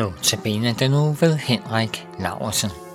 Notabene den nu ved Henrik Laursen.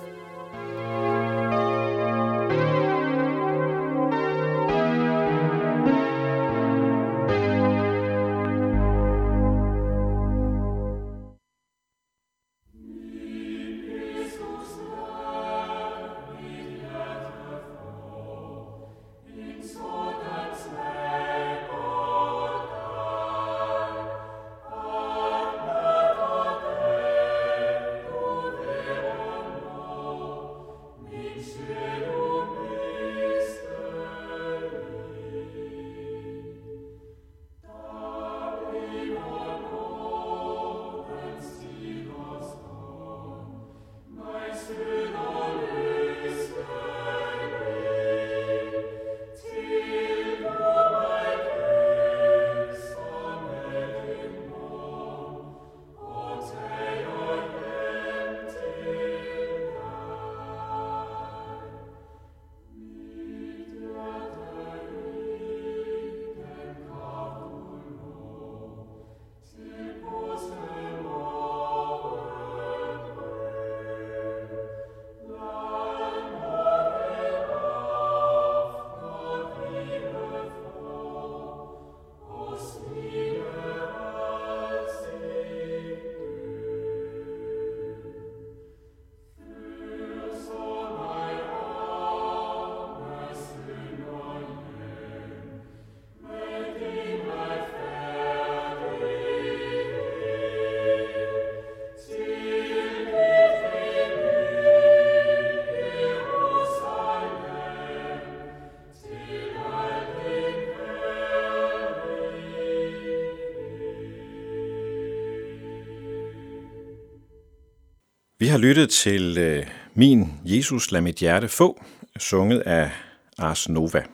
Vi har lyttet til øh, Min Jesus lad mit hjerte få, sunget af Ars Nova.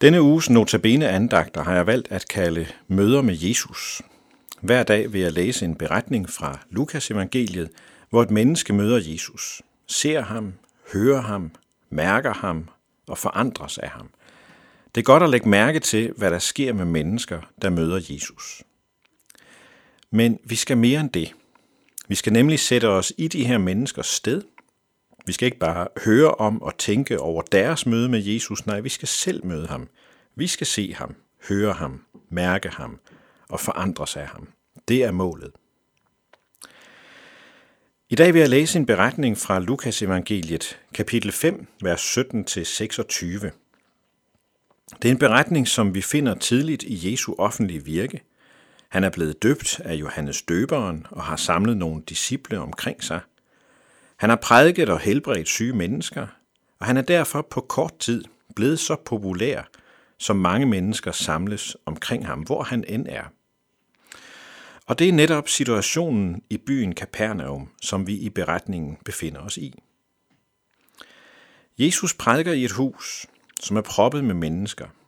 Denne uges notabene andagter har jeg valgt at kalde Møder med Jesus. Hver dag vil jeg læse en beretning fra Lukas evangeliet, hvor et menneske møder Jesus, ser ham, hører ham, mærker ham og forandres af ham. Det er godt at lægge mærke til, hvad der sker med mennesker, der møder Jesus. Men vi skal mere end det. Vi skal nemlig sætte os i de her menneskers sted. Vi skal ikke bare høre om og tænke over deres møde med Jesus, nej, vi skal selv møde ham. Vi skal se ham, høre ham, mærke ham og forandres af ham. Det er målet. I dag vil jeg læse en beretning fra Lukas evangeliet, kapitel 5, vers 17-26. Det er en beretning, som vi finder tidligt i Jesu offentlige virke – han er blevet døbt af Johannes døberen og har samlet nogle disciple omkring sig. Han har prædiket og helbredt syge mennesker, og han er derfor på kort tid blevet så populær, som mange mennesker samles omkring ham, hvor han end er. Og det er netop situationen i byen Kapernaum, som vi i beretningen befinder os i. Jesus prædiker i et hus, som er proppet med mennesker –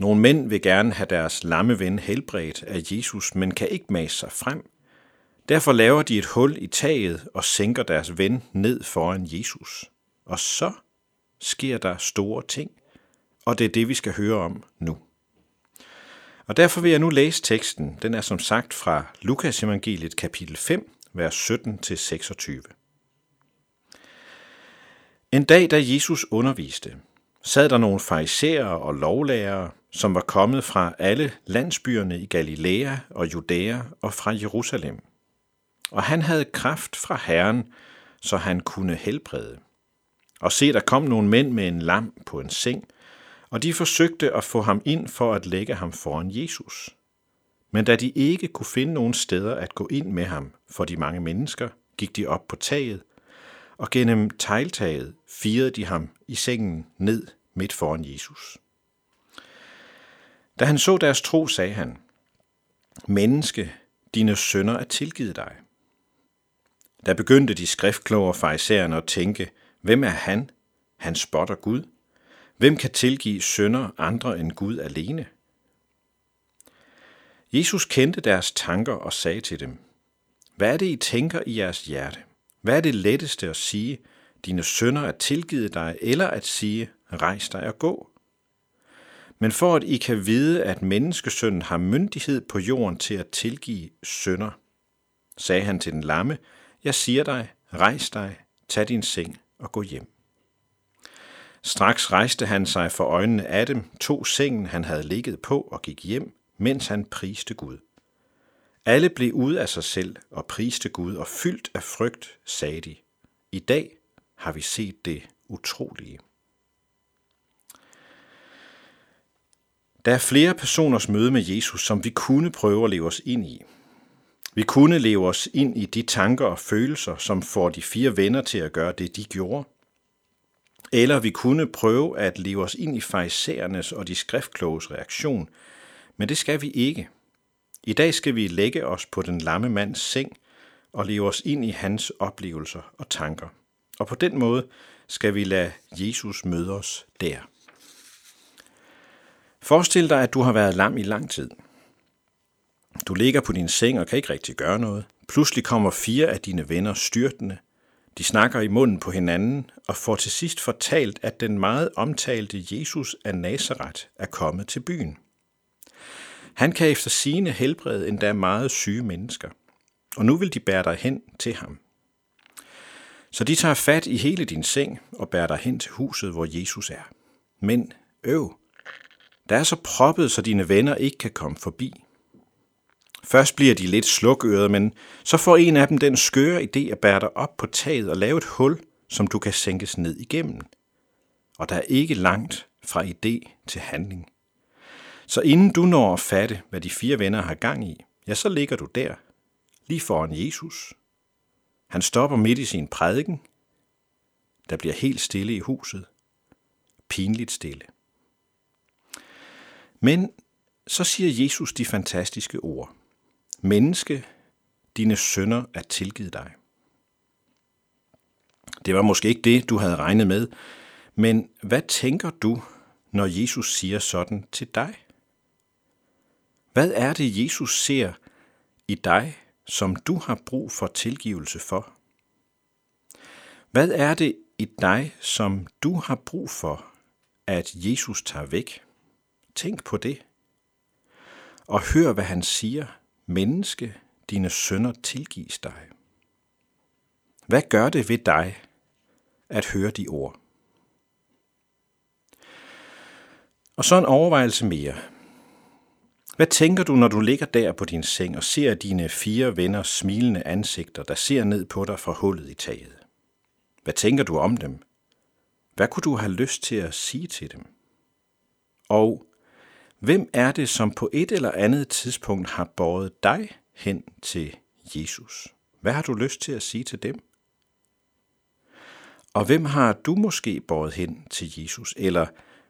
nogle mænd vil gerne have deres lamme ven helbredt af Jesus, men kan ikke mase sig frem. Derfor laver de et hul i taget og sænker deres ven ned foran Jesus. Og så sker der store ting, og det er det, vi skal høre om nu. Og derfor vil jeg nu læse teksten. Den er som sagt fra Lukas evangeliet kapitel 5, vers 17-26. En dag, da Jesus underviste, sad der nogle farisæere og lovlærere, som var kommet fra alle landsbyerne i Galilea og Judæa og fra Jerusalem. Og han havde kraft fra Herren, så han kunne helbrede. Og se, der kom nogle mænd med en lam på en seng, og de forsøgte at få ham ind for at lægge ham foran Jesus. Men da de ikke kunne finde nogen steder at gå ind med ham for de mange mennesker, gik de op på taget, og gennem tegltaget firede de ham i sengen ned midt foran Jesus. Da han så deres tro, sagde han, Menneske, dine sønner er tilgivet dig. Da begyndte de skriftkloge farisæerne at tænke, hvem er han? Han spotter Gud. Hvem kan tilgive sønder andre end Gud alene? Jesus kendte deres tanker og sagde til dem, Hvad er det, I tænker i jeres hjerte? Hvad er det letteste at sige, dine sønder er tilgivet dig, eller at sige, rejs dig og gå? Men for at I kan vide, at menneskesønnen har myndighed på jorden til at tilgive sønder, sagde han til den lamme, jeg siger dig, rejs dig, tag din seng og gå hjem. Straks rejste han sig for øjnene af dem, tog sengen, han havde ligget på og gik hjem, mens han priste Gud. Alle blev ude af sig selv og priste Gud, og fyldt af frygt sagde de, i dag har vi set det utrolige. Der er flere personers møde med Jesus, som vi kunne prøve at leve os ind i. Vi kunne leve os ind i de tanker og følelser, som får de fire venner til at gøre det, de gjorde. Eller vi kunne prøve at leve os ind i fejserernes og de skriftkloges reaktion, men det skal vi ikke. I dag skal vi lægge os på den lamme mands seng og leve os ind i hans oplevelser og tanker. Og på den måde skal vi lade Jesus møde os der. Forestil dig, at du har været lam i lang tid. Du ligger på din seng og kan ikke rigtig gøre noget. Pludselig kommer fire af dine venner styrtende. De snakker i munden på hinanden og får til sidst fortalt, at den meget omtalte Jesus af Nazareth er kommet til byen. Han kan efter sine helbrede endda meget syge mennesker, og nu vil de bære dig hen til ham. Så de tager fat i hele din seng og bærer dig hen til huset, hvor Jesus er. Men øv, der er så proppet, så dine venner ikke kan komme forbi. Først bliver de lidt slukørede, men så får en af dem den skøre idé at bære dig op på taget og lave et hul, som du kan sænkes ned igennem. Og der er ikke langt fra idé til handling. Så inden du når at fatte, hvad de fire venner har gang i, ja, så ligger du der, lige foran Jesus. Han stopper midt i sin prædiken. Der bliver helt stille i huset. Pinligt stille. Men så siger Jesus de fantastiske ord. Menneske, dine sønner er tilgivet dig. Det var måske ikke det, du havde regnet med, men hvad tænker du, når Jesus siger sådan til dig? Hvad er det, Jesus ser i dig, som du har brug for tilgivelse for? Hvad er det i dig, som du har brug for, at Jesus tager væk? Tænk på det. Og hør, hvad han siger. Menneske, dine sønder tilgives dig. Hvad gør det ved dig at høre de ord? Og så en overvejelse mere. Hvad tænker du, når du ligger der på din seng og ser dine fire venners smilende ansigter, der ser ned på dig fra hullet i taget? Hvad tænker du om dem? Hvad kunne du have lyst til at sige til dem? Og hvem er det, som på et eller andet tidspunkt har båret dig hen til Jesus? Hvad har du lyst til at sige til dem? Og hvem har du måske båret hen til Jesus? Eller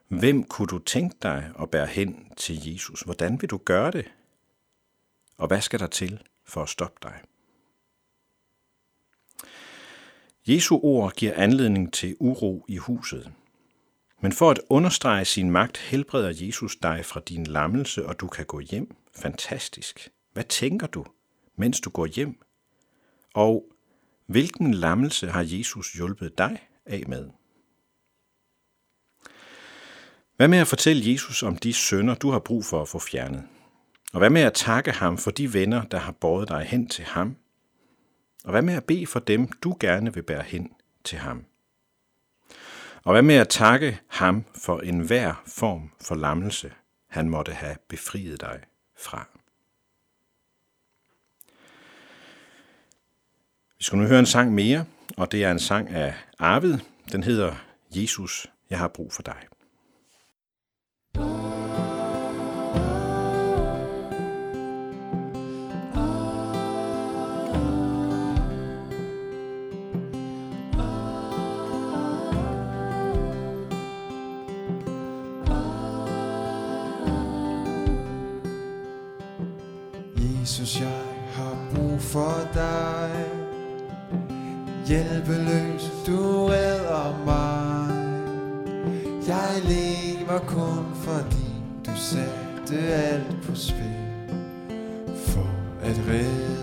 Hvem kunne du tænke dig at bære hen til Jesus? Hvordan vil du gøre det? Og hvad skal der til for at stoppe dig? Jesu ord giver anledning til uro i huset. Men for at understrege sin magt, helbreder Jesus dig fra din lammelse, og du kan gå hjem. Fantastisk. Hvad tænker du, mens du går hjem? Og hvilken lammelse har Jesus hjulpet dig af med? Hvad med at fortælle Jesus om de sønder, du har brug for at få fjernet? Og hvad med at takke ham for de venner, der har båret dig hen til ham? Og hvad med at bede for dem, du gerne vil bære hen til ham? Og hvad med at takke ham for enhver form for lammelse, han måtte have befriet dig fra? Vi skal nu høre en sang mere, og det er en sang af Arvid. Den hedder Jesus, jeg har brug for dig. Jesus, jeg har brug for dig. Hjælpeløs, du redder mig. Jeg lever kun fordi du satte alt på spil For at redde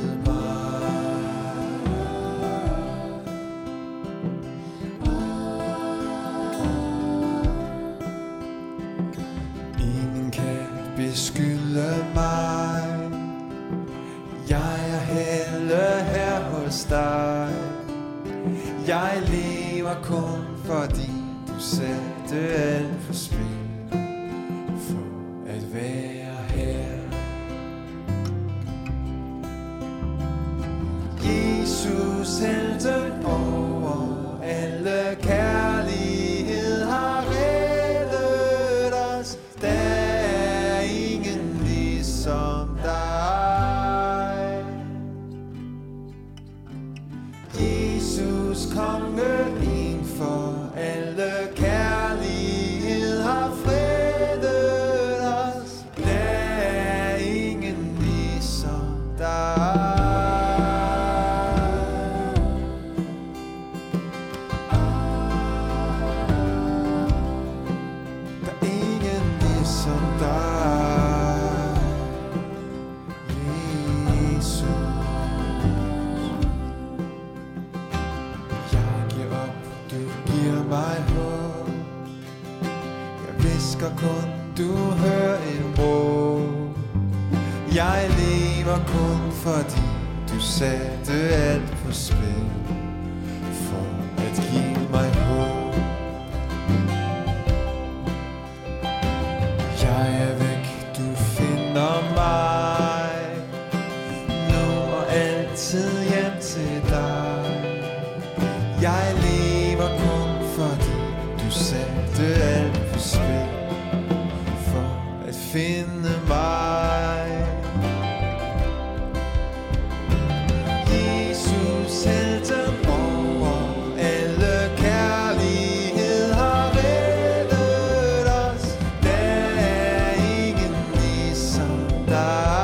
mig kun fordi du satte alt for spil For at være her. Jesus helten over mig håb. Jeg visker kun, du hører et råb. Jeg lever kun fordi du satte alt på spil For at give mig håb. Jeg er væk, du finder mig. Nu og altid hjem til dig. Jeg lever cantar.